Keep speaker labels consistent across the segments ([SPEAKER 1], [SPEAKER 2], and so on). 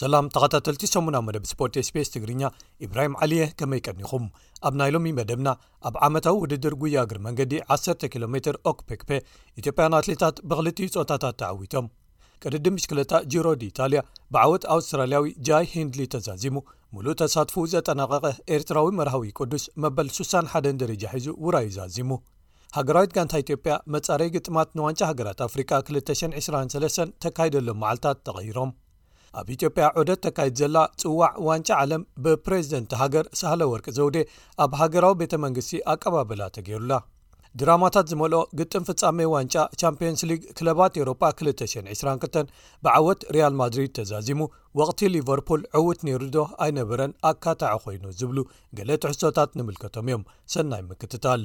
[SPEAKER 1] ሰላም ተኸታተልቲ ሰሙና መደብ ስፖርት ስፔስ ትግርኛ ኢብራሂም ዓሊየ ከመይ ቀኒኹም ኣብ ናይ ሎሚ መደብና ኣብ ዓመታዊ ውድድር ጉያ እግሪ መንገዲ ዓሰርተ ኪሎ ሜትር ኦክፔክፔ ኢትዮጵያን ኣትሌታት ብክልቲኡ ፆታታት ተዓዊቶም ቅድድም ብሽክለታ ጅሮ ዲ ኢታልያ ብዓወት ኣውስትራልያዊ ጃይ ሂንድሊ ተዛዚሙ ሙሉእ ተሳትፉ ዘጠናቐቐ ኤርትራዊ መርሃዊ ቅዱስ መበል ሱሳን ሓደን ደረጃ ሒዙ ውራዩ ዛዚሙ ሃገራዊት ጋንታ ኢትዮጵያ መፃረይ ግጥማት ንዋንጫ ሃገራት ኣፍሪቃ ክልተ ሸን ዕስራን ሰለስተን ተካይደሎም መዓልታት ተቐይሮም ኣብ ኢትዮጵያ ዑደት ተካይድ ዘላ ፅዋዕ ዋንጫ ዓለም ብፕሬዝደንት ሃገር ሳህለ ወርቂ ዘውዴ ኣብ ሃገራዊ ቤተ መንግስቲ ኣቀባብላ ተገይሩላ። ድራማታት ዝመልኦ ግጥም ፍፃሜ ዋንጫ ቻምፒየንስ ሊግ ክለባት ኤውሮጳ ክልተ ሽሕን ዒስራን ክልተን ብዓወት ሪያል ማድሪድ ተዛዚሙ ወቕቲ ሊቨርፑል ዕውት ነይሩ'ዶ ኣይነበረን ኣካታዒ ኮይኑ ዝብሉ ገለ ትሕዝቶታት ንምልከቶም እዮም ሰናይ ምክትታል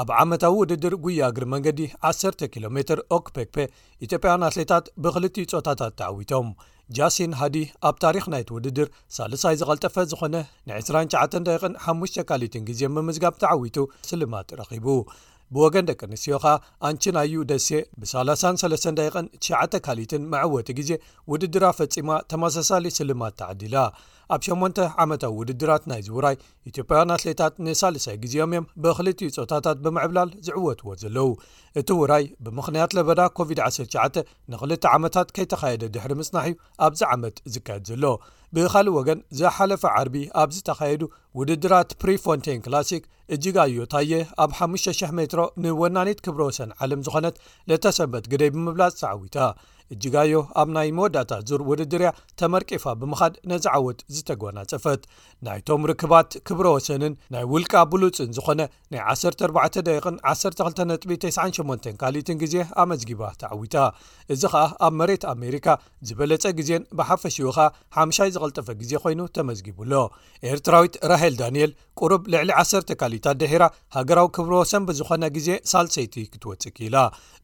[SPEAKER 1] ኣብ ዓመታዊ ውድድር ጉያ እግሪ መንገዲ 1ሰ ኪሎ ሜትር ኦክፔክፔ ኢትዮጵያውያን ኣትሌታት ብክልትኡ ፆታታት ተዓዊቶም ጃሲን ሃዲ ኣብ ታሪክ ናይቲ ውድድር ሳልሳይ ዝቐልጠፈ ዝኾነ ን29 ደቂቕን ሓሙሽተ ካሊትን ግዜ ምምዝጋብ ተዓዊቱ ስልማት ረኺቡ ብወገን ደቂ ኣንስትዮ ከኣ ኣንችን ኣዩ ደሴ ብሳላሳን ሰለስተን ደቂቕን ትሽዓተ ካልኢትን መዐወቲ ግዜ ውድድራ ፈጺማ ተመሳሳሊ ስልማት ተዓዲላ። ኣብ ሸሞንተ ዓመታዊ ውድድራት ናይዚ ውራይ ኢትዮጵያውያን ኣትሌታት ንሳልሳይ ግዜኦም እዮም ብክልቲኡ ጾታታት ብምዕብላል ዝዕወትዎ ዘለዉ። እቲ ውራይ ብምኽንያት ለበዳ ኮቪድ ዓሰርተ ትሽዓተ ንክልተ ዓመታት ከይተኻየደ ድሕሪ ምጽናሕ እዩ ኣብዚ ዓመት ዝካየድ ዘሎ። ብኻልእ ወገን ዝሓለፈ ዓርቢ ኣብ ዝተኻየዱ ውድድራት ፕሪፎንቴን ክላሲክ፣ እጅጋዮ ታየ ኣብ 5,00 ሜትሮ ንወናኒት ክብረ ወሰን ዓለም ዝኾነት ለተሰንበት ግደይ ብምብላፅ ተዓዊታ እጅጋዮ ኣብ ናይ መወዳእታ ዙር ውድድርያ ተመርቂፋ ብምኻድ ነዚ ዓወት ዝተጓናፀፈት ናይቶም ርክባት ክብረ ወሰንን ናይ ውልቃ ብሉፅን ዝኾነ ናይ 14 ደቂቕን 12ጥ98 ካልኢትን ግዜ ኣመዝጊባ ተዓዊታ እዚ ከዓ ኣብ መሬት ኣሜሪካ ዝበለፀ ግዜን ብሓፈሽኡ ኸ ሓምሻይ ዝቐልጠፈ ግዜ ኮይኑ ተመዝጊቡ ኣሎ ኤርትራዊት ራሄል ዳንኤል ቁሩብ ልዕሊ ዓሰርተ ካሊታት ድሒራ ሃገራዊ ክብሪ ወሰን ብዝኾነ ግዜ ሳልሰይቲ ክትወፅእ ክኢላ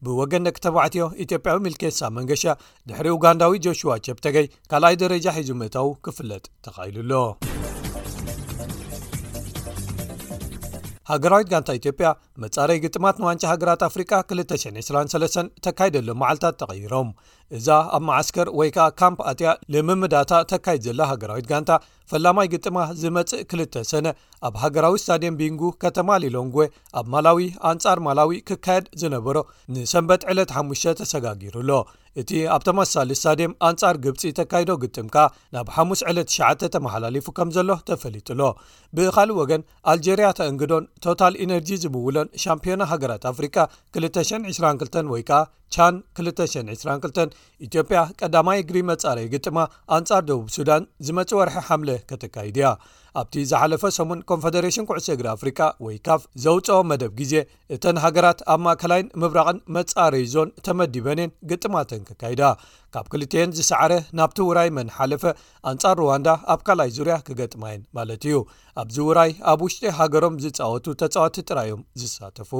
[SPEAKER 1] ብወገን ደቂ ተባዕትዮ ኢትዮጵያዊ ሚልኬሳ መንገሻ ድሕሪ ኡጋንዳዊ ጆሽዋ ቸፕተገይ ካልኣይ ደረጃ ሒዙ ምእታው ክፍለጥ ተኻኢሉ ኣሎ ሃገራዊት ጋንታ ኢትዮጵያ መፃረይ ግጥማት ንዋንጫ ሃገራት ኣፍሪቃ 223 ተካይደሎ መዓልታት ተቐይሮም እዛ ኣብ መዓስከር ወይ ከዓ ካምፕ ኣትያ ልምምዳታ ተካይድ ዘላ ሃገራዊት ጋንታ ፈላማይ ግጥማ ዝመጽእ ክልተ ሰነ ኣብ ሃገራዊ ስታድየም ቢንጉ ከተማ ሊሎንጎ ኣብ ማላዊ ኣንጻር ማላዊ ክካየድ ዝነበሮ ንሰንበት ዕለት ሓሙሽተ ተሰጋጊሩ ኣሎ እቲ ኣብ ተመሳሳሊ ስታድየም ኣንጻር ግብፂ ተካይዶ ግጥምካ ናብ ሓሙስ ዕለት ትሸዓተ ተመሓላሊፉ ከም ዘሎ ተፈሊጡ ኣሎ ብካልእ ወገን ኣልጀርያ ተእንግዶን ቶታል ኢነርጂ ዝምውሎን ሻምፒዮና ሃገራት ኣፍሪቃ 222 ወይ ከዓ ቻን 222 ኢትዮጵያ ቀዳማይ እግሪ መጻረይ ግጥማ ኣንጻር ደቡብ ሱዳን ዝመፅ ወርሒ ሓምለ ከተካይድ እያ ኣብቲ ዝሓለፈ ሰሙን ኮንፈደሬሽን ኩዕሶ እግሪ ኣፍሪቃ ወይ ካፍ ዘውፅኦ መደብ ግዜ እተን ሃገራት ኣብ ማእከላይን ምብራቕን መጻረይ ዞን ተመዲበንን ግጥማተን ከካይዳ ካብ ክልተኤን ዝሰዕረ ናብቲ ውራይ መን ሓለፈ ኣንጻር ሩዋንዳ ኣብ ካልኣይ ዙርያ ክገጥማየን ማለት እዩ ኣብዚ ውራይ ኣብ ውሽጢ ሃገሮም ዝፃወቱ ተፃወቲ ጥራይ እዮም ዝሳተፉ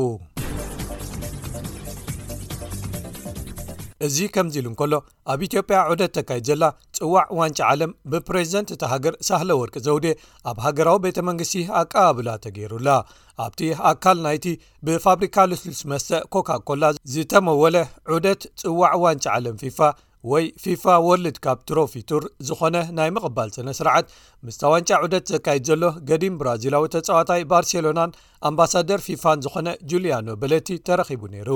[SPEAKER 1] እዚ ከምዚ ኢሉ እንከሎ ኣብ ኢትዮጵያ ዑደት ተካይድ ዘላ ጽዋዕ ዋንጫ ዓለም ብፕሬዚደንት እቲ ሃገር ሳህለ ወርቂ ዘውዴ ኣብ ሃገራዊ ቤተ መንግስቲ ኣቀባብላ ተገይሩላ ኣብቲ ኣካል ናይቲ ብፋብሪካ ልስሉስ መስተ ኮካኮላ ዝተመወለ ዑደት ጽዋዕ ዋንጫ ዓለም ፊፋ ወይ ፊፋ ወርልድ ካፕ ትሮፊ ቱር ዝኾነ ናይ ምቕባል ስነ ስርዓት ምስታ ዋንጫ ዑደት ዘካይድ ዘሎ ገዲም ብራዚላዊ ተጻዋታይ ባርሴሎናን ኣምባሳደር ፊፋን ዝኾነ ጁልያኖ በለቲ ተረኺቡ ነይሩ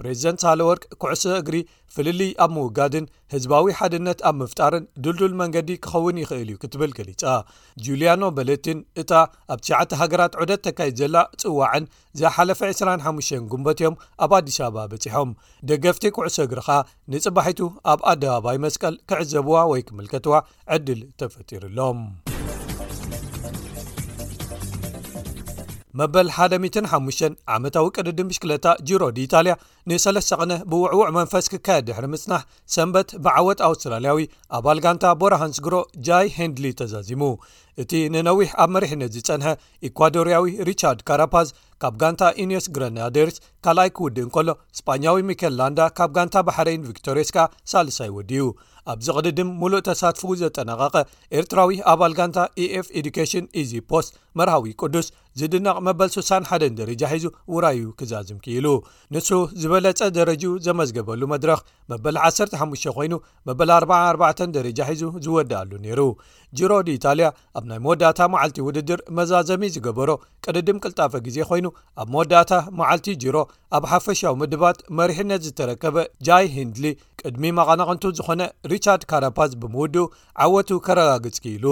[SPEAKER 1] ፕሬዚደንት ሳለወርቅ ኩዕሶ እግሪ ፍልልይ ኣብ ምውጋድን ህዝባዊ ሓድነት ኣብ ምፍጣርን ድልዱል መንገዲ ክኸውን ይኽእል እዩ ክትብል ገሊጻ ጁልያኖ በለቲን እታ ኣብ ትሸዓተ ሃገራት ዑደት ተካይድ ዘላ ጽዋዕን ዝሓለፈ 25 ጉንበት እዮም ኣብ ኣዲስ ኣበባ በፂሖም ደገፍቲ ኩዕሶ እግሪ ኸኣ ንፅባሒቱ ኣብ ኣደባባይ መስቀል ክዕዘብዋ ወይ ክምልከትዋ ዕድል ተፈጢሩሎም መበል 15 ዓመታዊ ቅድድም ብሽክለታ ጅሮ ድኢታልያ ንሰለስተ ቕነ ብውዕውዕ መንፈስ ክካየድ ድሕሪ ምጽናሕ ሰንበት ብዓወት ኣውስትራልያዊ ኣባል ጋንታ ቦራሃንስግሮ ጃይ ሄንድሊ ተዛዚሙ እቲ ንነዊሕ ኣብ መሪሕነት ዝጸንሐ ኢኳዶርያዊ ሪቻርድ ካራፓዝ ካብ ጋንታ ኢንስ ግረናደርስ ካልኣይ ክውድእ እንከሎ ስጳኛዊ ሚከል ላንዳ ካብ ጋንታ ባሕረይን ቪክቶርስ ከኣ ሳልሳይ ወድዩ ኣብዚ ቕድድም ሙሉእ ተሳትፉ ዘጠናቐቐ ኤርትራዊ ኣባል ጋንታ ኤኤf ኤዱኬሽን ኢዚ ፖስት መርሃዊ ቅዱስ ዝድነቕ መበል 61 ደረጃ ሒዙ ውራዩ ክዛዝም ክኢሉ ንሱ ዝበለጸ ደረጅኡ ዘመዝገበሉ መድረኽ መበል 15 ኮይኑ መበል 44 ደረጃ ሒዙ ዝወድኣሉ ነይሩ ጅሮዲ ኢታልያ ኣብ ናይ መወዳእታ መዓልቲ ውድድር መዛዘሚ ዝገበሮ ቅድድም ቅልጣፈ ግዜ ኮይኑ ኣብ መወዳእታ መዓልቲ ጅሮ ኣብ ሓፈሻዊ ምድባት መሪሕነት ዝተረከበ ጃይ ሂንድሊ ቅድሚ መቐናቕንቱ ዝኾነ ሪቻርድ ካራፓዝ ብምውድኡ ዓወቱ ከረጋግጽ ክኢሉ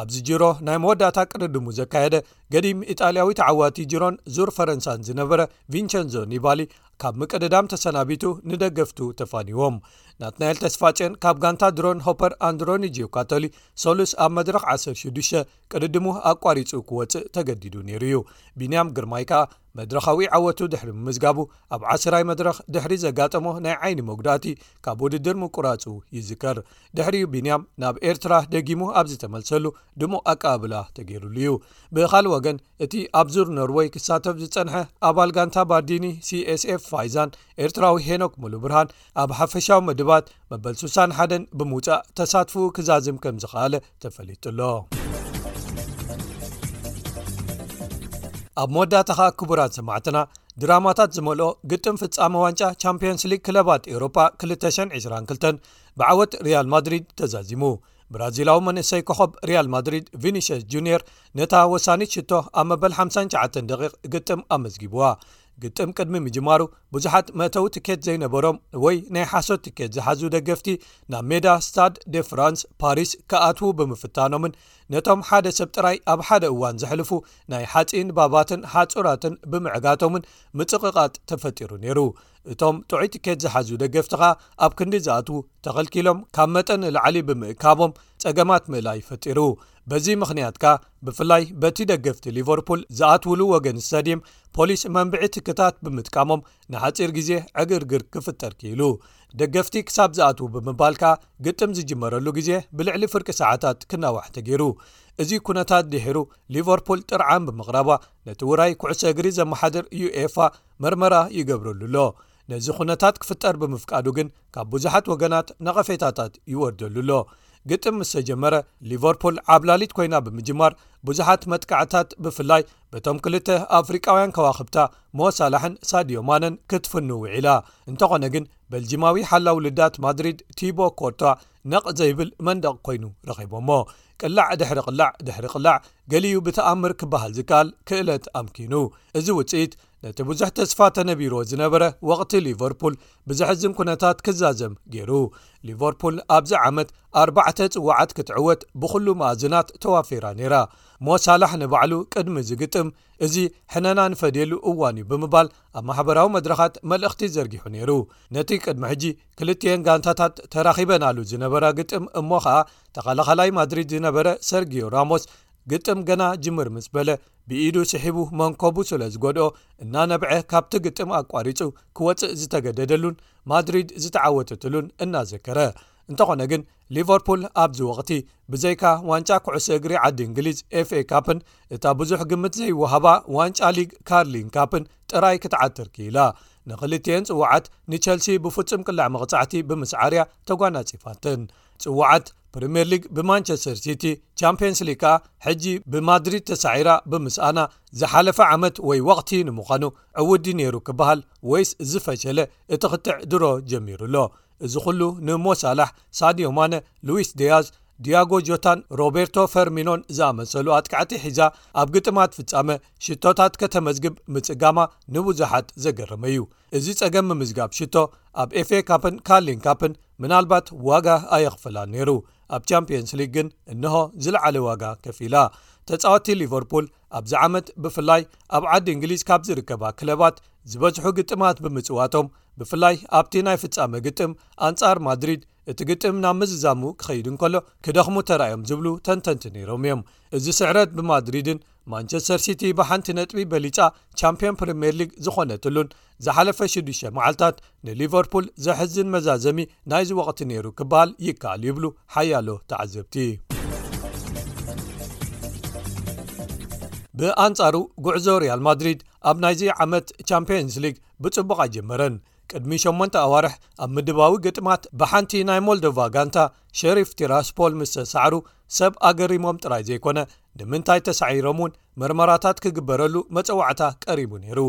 [SPEAKER 1] ኣብዚ ጅሮ ናይ መወዳእታ ቅድድሙ ዘካየደ ገዲም ኢጣልያዊ ተዓዋቲ ጅሮን ዙር ፈረንሳን ዝነበረ ቪንቸንዞ ኒባሊ ካብ ምቅድዳም ተሰናቢቱ ንደገፍቱ ተፋንዎም ናትናኤል ተስፋጨን ካብ ጋንታ ድሮን ሆፐር ኣንድሮኒ ጂዮ ካቶሊ ሰሉስ ኣብ መድረኽ 16 ቅድድሙ ኣቋሪፁ ክወፅእ ተገዲዱ ነይሩ እዩ ቢንያም ግርማይ ከኣ መድረኻዊ ዓወቱ ድሕሪ ምምዝጋቡ ኣብ ዓስራይ መድረኽ ድሕሪ ዘጋጠሞ ናይ ዓይኒ መጉዳእቲ ካብ ውድድር ምቁራፁ ይዝከር ድሕሪኡ ቢንያም ናብ ኤርትራ ደጊሙ ኣብ ዝተመልሰሉ ድሞ ኣቀባብላ ተገይሩሉ እዩ ብኻልእ ወገን እቲ ኣብ ዙር ኖርወይ ክሳተፍ ዝጸንሐ ኣባል ጋንታ ባርዲኒ ሲስf ፋይዛን ኤርትራዊ ሄኖክ ሙሉ ብርሃን ኣብ ሓፈሻዊ መድባት መበል 61 ብምውጻእ ተሳትፉ ክዛዝም ከም ዝኸኣለ ተፈሊጡሎ ኣብ መወዳእታ ኸኣ ክቡራት ሰማዕትና ድራማታት ዝመልኦ ግጥም ፍጻሚ ዋንጫ ቻምፕዮንስ ሊግ ክለባት ኤውሮፓ 222 ብዓወት ርያል ማድሪድ ተዛዚሙ ብራዚላዊ መንእሰይ ኮኸብ ርያል ማድሪድ ቪኒሽስ ጁንር ነታ ወሳኒት ሽቶ ኣብ መበል 59 ደቕ ግጥም ኣመዝጊብዋ ግጥም ቅድሚ ምጅማሩ ብዙሓት መእተዊ ትኬት ዘይነበሮም ወይ ናይ ሓሶት ትኬት ዝሓዙ ደገፍቲ ናብ ሜዳ ስታድ ደ ፍራንስ ፓሪስ ክኣትዉ ብምፍታኖምን ነቶም ሓደ ሰብ ጥራይ ኣብ ሓደ እዋን ዘሕልፉ ናይ ሓፂን ባባትን ሓፁራትን ብምዕጋቶምን ምፅቕቓጥ ተፈጢሩ ነይሩ እቶም ጥዑይ ትኬት ዝሓዙ ደገፍትኻ ኣብ ክንዲ ዝኣትዉ ተኸልኪሎም ካብ መጠን ንላዕሊ ብምእካቦም ጸገማት ምእላይ ፈጢሩ በዚ ምኽንያት ከኣ ብፍላይ በቲ ደገፍቲ ሊቨርፑል ዝኣትውሉ ወገን ስተድየም ፖሊስ መንብዒ ትክታት ብምጥቃሞም ንሓጺር ግዜ ዕግርግር ክፍጠር ክኢሉ ደገፍቲ ክሳብ ዝኣትዉ ብምባል ከኣ ግጥም ዝጅመረሉ ግዜ ብልዕሊ ፍርቂ ሰዓታት ክናዋሕ ተገይሩ እዚ ኩነታት ድሒሩ ሊቨርፑል ጥርዓን ብምቕራባ ነቲ ውራይ ኩዕሶ እግሪ ዘመሓድር ዩኤፋ መርመራ ይገብረሉ ኣሎ ነዚ ኩነታት ክፍጠር ብምፍቃዱ ግን ካብ ብዙሓት ወገናት ነቐፌታታት ይወርደሉ ኣሎ ግጥም ምስ ተጀመረ ሊቨርፑል ዓብላሊት ኮይና ብምጅማር ብዙሓት መጥቃዕታት ብፍላይ በቶም ክልተ ኣፍሪቃውያን ከዋኽብታ ሞሳላሕን ሳድዮማነን ክትፍኑ ውዒላ እንተኾነ ግን በልጂማዊ ሓላው ልዳት ማድሪድ ቲቦ ኮርቷ ነቕ ዘይብል መንደቕ ኮይኑ ረኺቦሞ ቅላዕ ድሕሪ ቕላዕ ድሕሪ ቕላዕ ገሊኡ ብተኣምር ክበሃል ዝከኣል ክእለት ኣምኪኑ እዚ ውፅኢት ነቲ ብዙሕ ተስፋ ተነቢርዎ ዝነበረ ወቕቲ ሊቨርፑል ብዘሕዝን ኩነታት ክዛዘም ገይሩ ሊቨርፑል ኣብዚ ዓመት ኣርባዕተ ፅዋዓት ክትዕወት ብኩሉ መእዝናት ተዋፊራ ነይራ ሞሳላሕ ንባዕሉ ቅድሚ ዝግጥም እዚ ሕነና ንፈድየሉ እዋን እዩ ብምባል ኣብ ማሕበራዊ መድረኻት መልእኽቲ ዘርጊሑ ነይሩ ነቲ ቅድሚ ሕጂ ክልቲኤን ጋንታታት ተራኺበናሉ ዝነበራ ግጥም እሞ ኸኣ ተኸላኻላይ ማድሪድ ዝነበረ ሰርጊዮ ራሞስ ግጥም ገና ጅምር ምስ በለ ብኢዱ ስሒቡ መንከቡ ስለ ዝጐድኦ እናነብዐ ካብቲ ግጥም ኣቋሪጹ ክወጽእ ዝተገደደሉን ማድሪድ ዝተዓወተትሉን እናዘከረ እንተኾነ ግን ሊቨርፑል ኣብዚ ወቕቲ ብዘይካ ዋንጫ ኩዕሶ እግሪ ዓዲ እንግሊዝ ኤፍኤ ካፕን እታ ብዙሕ ግምት ዘይወሃባ ዋንጫ ሊግ ካርሊን ካፕን ጥራይ ክትዓትር ክኢላ ንኽልትኤን ጽዋዓት ንቸልሲ ብፍጹም ቅላዕ መቕጻዕቲ ብምስዓርያ ተጓናጺፋትን ጽዋዓት ፕሪምየር ሊግ ብማንቸስተር ሲቲ ቻምፕንስ ሊግ ከኣ ሕጂ ብማድሪድ ተሳዒራ ብምስኣና ዝሓለፈ ዓመት ወይ ወቕቲ ንምዃኑ ዕውዲ ነይሩ ክበሃል ወይስ ዝፈሸለ እቲ ክትዕ ድሮ ጀሚሩ ኣሎ እዚ ዅሉ ንሞ ሳላሕ፣ ሳድዮ ማነ፣ ሉዊስ ድያዝ፣ ድያጎ ጆታን ሮቤርቶ ፈርሚኖን ዝኣመሰሉ ኣጥቃዕቲ ሒዛ ኣብ ግጥማት ፍጻመ ሽቶታት ከተመዝግብ ምጽጋማ ንብዙሓት ዘገረመ'ዩ። እዚ ጸገም ምምዝጋብ ሽቶ ኣብ ኤፍኤ ካፕን ካርሊን ካፕን ምናልባት ዋጋ ኣየኽፍላን ነይሩ፣ ኣብ ቻምፕዮንስ ሊግ ግን እንሆ ዝለዓለ ዋጋ ከፊላ። ተጻወትቲ ሊቨርፑል ኣብዚ ዓመት ብፍላይ ኣብ ዓዲ እንግሊዝ ካብ ዝርከባ ክለባት ዝበዝሑ ግጥማት ብምጽዋቶም ብፍላይ ኣብቲ ናይ ፍጻመ ግጥም ኣንጻር ማድሪድ እቲ ግጥም ናብ ምዝዛሙ ክኸይድ እንከሎ ክደኽሙ ተራእዮም ዝብሉ ተንተንቲ ነይሮም እዮም እዚ ስዕረት ብማድሪድን ማንቸስተር ሲቲ ብሓንቲ ነጥቢ በሊፃ ቻምፒዮን ፕሪምየር ሊግ ዝኾነትሉን ዝሓለፈ ሽዱሽተ መዓልታት ንሊቨርፑል ዘሕዝን መዛዘሚ ናይዚ ወቕቲ ነይሩ ክበሃል ይከኣል ይብሉ ሓያሎ ተዓዘብቲ ብኣንጻሩ ጉዕዞ ርያል ማድሪድ ኣብ ናይዚ ዓመት ቻምፕንስ ሊግ ብጽቡቕ ኣይጀመረን ቅድሚ 8ን ኣዋርሕ ኣብ ምድባዊ ግጥማት ብሓንቲ ናይ ሞልዶቫ ጋንታ ሸሪፍ ቲራስፖል ምስ ተሳዕሩ ሰብ ኣገሪሞም ጥራይ ዘይኮነ ንምንታይ ተሳዒሮም እውን መርመራታት ክግበረሉ መፀዋዕታ ቀሪቡ ነይሩ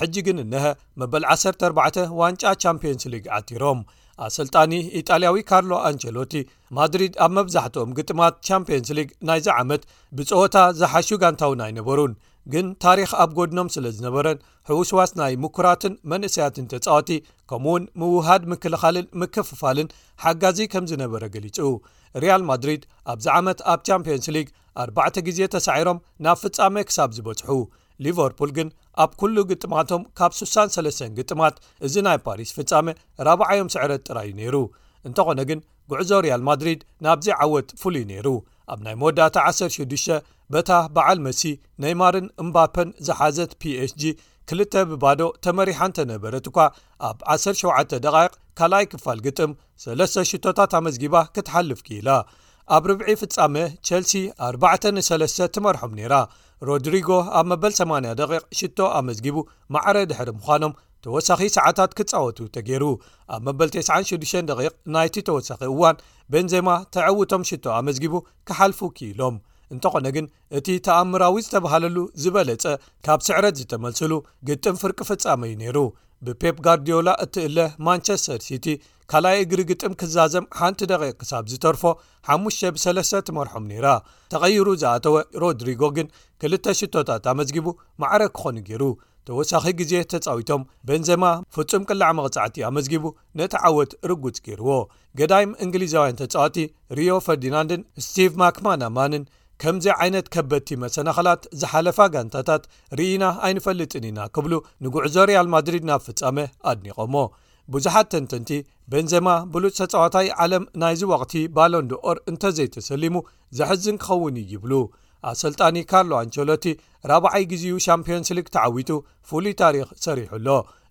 [SPEAKER 1] ሕጂ ግን እነሀ መበል 14 ዋንጫ ቻምፕንስ ሊግ ዓቲሮም ኣሰልጣኒ ኢጣልያዊ ካርሎ ኣንቸሎቲ ማድሪድ ኣብ መብዛሕትኦም ግጥማት ቻምፕንስ ሊግ ናይዚ ዓመት ብጸወታ ዝሓሹ ጋንታውን ኣይነበሩን ግን ታሪኽ ኣብ ጎድኖም ስለ ዝነበረን ሕውስዋስ ናይ ምኩራትን መንእሰያትን ተጻዋቲ ከምኡውን ምውሃድ ምክልኻልን ምክፍፋልን ሓጋዚ ከም ዝነበረ ገሊጹ ርያል ማድሪድ ኣብዚ ዓመት ኣብ ቻምፕንስ ሊግ ኣባዕተ ግዜ ተሳዒሮም ናብ ፍጻመ ክሳብ ዝበጽሑ ሊቨርፑል ግን ኣብ ኩሉ ግጥማቶም ካብ 63 ግጥማት እዚ ናይ ፓሪስ ፍጻመ ራብዓዮም ስዕረት ጥራይዩ ነይሩ እንተኾነ ግን ጉዕዞ ሪያል ማድሪድ ናብዚ ዓወት ፍሉይ ነይሩ ኣብ ናይ መወዳእታ 16 በታ በዓል መሲ ነይማርን እምባፐን ዝሓዘት ፒኤስg ክልተ ብባዶ ተመሪሓ እንተነበረት እኳ ኣብ 17 ደቓይቕ ካልኣይ ክፋል ግጥም ሰለስተ ሽቶታት ኣመዝጊባ ክትሓልፍ ክኢላ። ኣብ ርብዒ ፍጻመ ቸልሲ ኣርባዕተ ን ሰለስተ ትመርሖም ነይራ። ሮድሪጎ ኣብ መበል ሰማንያ ደቒቕ ሽቶ ኣመዝጊቡ ማዕረ ድሕሪ ምዃኖም ተወሳኺ ሰዓታት ክጻወቱ ተገይሩ። ኣብ መበል ተስዓን ሽዱሽተን ደቒቕ ናይቲ ተወሳኺ እዋን ቤንዜማ ተዐውቶም ሽቶ ኣመዝጊቡ ክሓልፉ ክኢሎም። እንተኾነ ግን እቲ ተኣምራዊ ዝተብሃለሉ ዝበለጸ ካብ ስዕረት ዝተመልስሉ ግጥም ፍርቂ ፍጻመ እዩ ነይሩ። ብፔፕ ጋርድዮላ እትእለ ማንቸስተር ሲቲ ካልኣይ እግሪ ግጥም ክዛዘም ሓንቲ ደቂቕ ክሳብ ዝተርፎ ሓሙሽተ ብሰለስተ ትመርሖም ነይራ። ተቐይሩ ዝኣተወ ሮድሪጎ ግን ክልተ ሽቶታት ኣመዝጊቡ ማዕረ ክኾኑ ገይሩ። ተወሳኺ ግዜ ተጻዊቶም ቤንዘማ ፍጹም ቅላዕ መቕጻዕቲ ኣመዝጊቡ ነቲ ዓወት ርጉጽ ገይርዎ። ገዳይም እንግሊዛውያን ተጻወቲ ሪዮ ፈርዲናንድን ስቲቭ ማክማናማንን ከምዚ ዓይነት ከበድቲ መሰናኸላት ዝሓለፋ ጋንታታት ርኢና ኣይንፈልጥን ኢና ክብሉ ንጉዕዞ ሪያል ማድሪድ ናብ ፍጻመ ኣድኒቖሞ ብዙሓት ተንተንቲ ቤንዘማ ብሉፅ ተፃዋታይ ዓለም ናይዚ ወቅቲ ባሎንዶ ኦር እንተዘይተሰሊሙ ዘሕዝን ክኸውን እዩ ይብሉ ኣሰልጣኒ ካርሎ ኣንቸሎቲ ራብዓይ ግዜኡ ሻምፕዮንስ ሊግ ተዓዊቱ ፍሉይ ታሪክ ሰሪሑ ኣሎ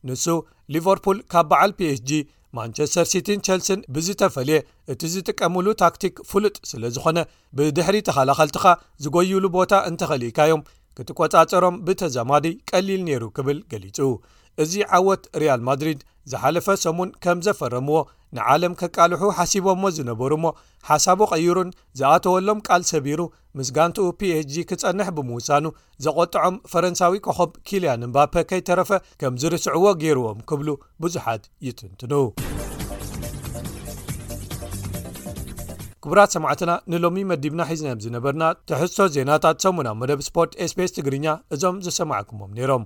[SPEAKER 1] ንሱ ሊቨርፑል ካብ በዓል ፒኤችጂ ማንቸስተር ሲቲን ቸልሲን ብዝተፈልየ እቲ ዝጥቀምሉ ታክቲክ ፍሉጥ ስለ ዝኾነ ብድሕሪ ተኸላኸልትኻ ዝጎይሉ ቦታ እንተኸሊኢካዮም ክትቆጻጸሮም ብተዛማዲ ቀሊል ነይሩ ክብል ገሊጹ እዚ ዓወት ሪያል ማድሪድ ዝሓለፈ ሰሙን ከም ዘፈረምዎ ንዓለም ከቃልሑ ሓሲቦሞ ዝነበሩ እሞ ሓሳቡ ቀይሩን ዝኣተወሎም ቃል ሰቢሩ ምስ ጋንትኡ ፒኤችጂ ክጸንሕ ብምውሳኑ ዘቖጥዖም ፈረንሳዊ ኮኾብ ኪልያን እምባፐ ከይተረፈ ከም ዝርስዕዎ ገይርዎም ክብሉ ብዙሓት ይትንትኑ ክቡራት ሰማዕትና ንሎሚ መዲብና ሒዝናዮም ዝነበርና ትሕዝቶ ዜናታት ሰሙን ኣብ መደብ ስፖርት ስፔስ ትግርኛ እዞም ዝሰማዕኩሞም ነይሮም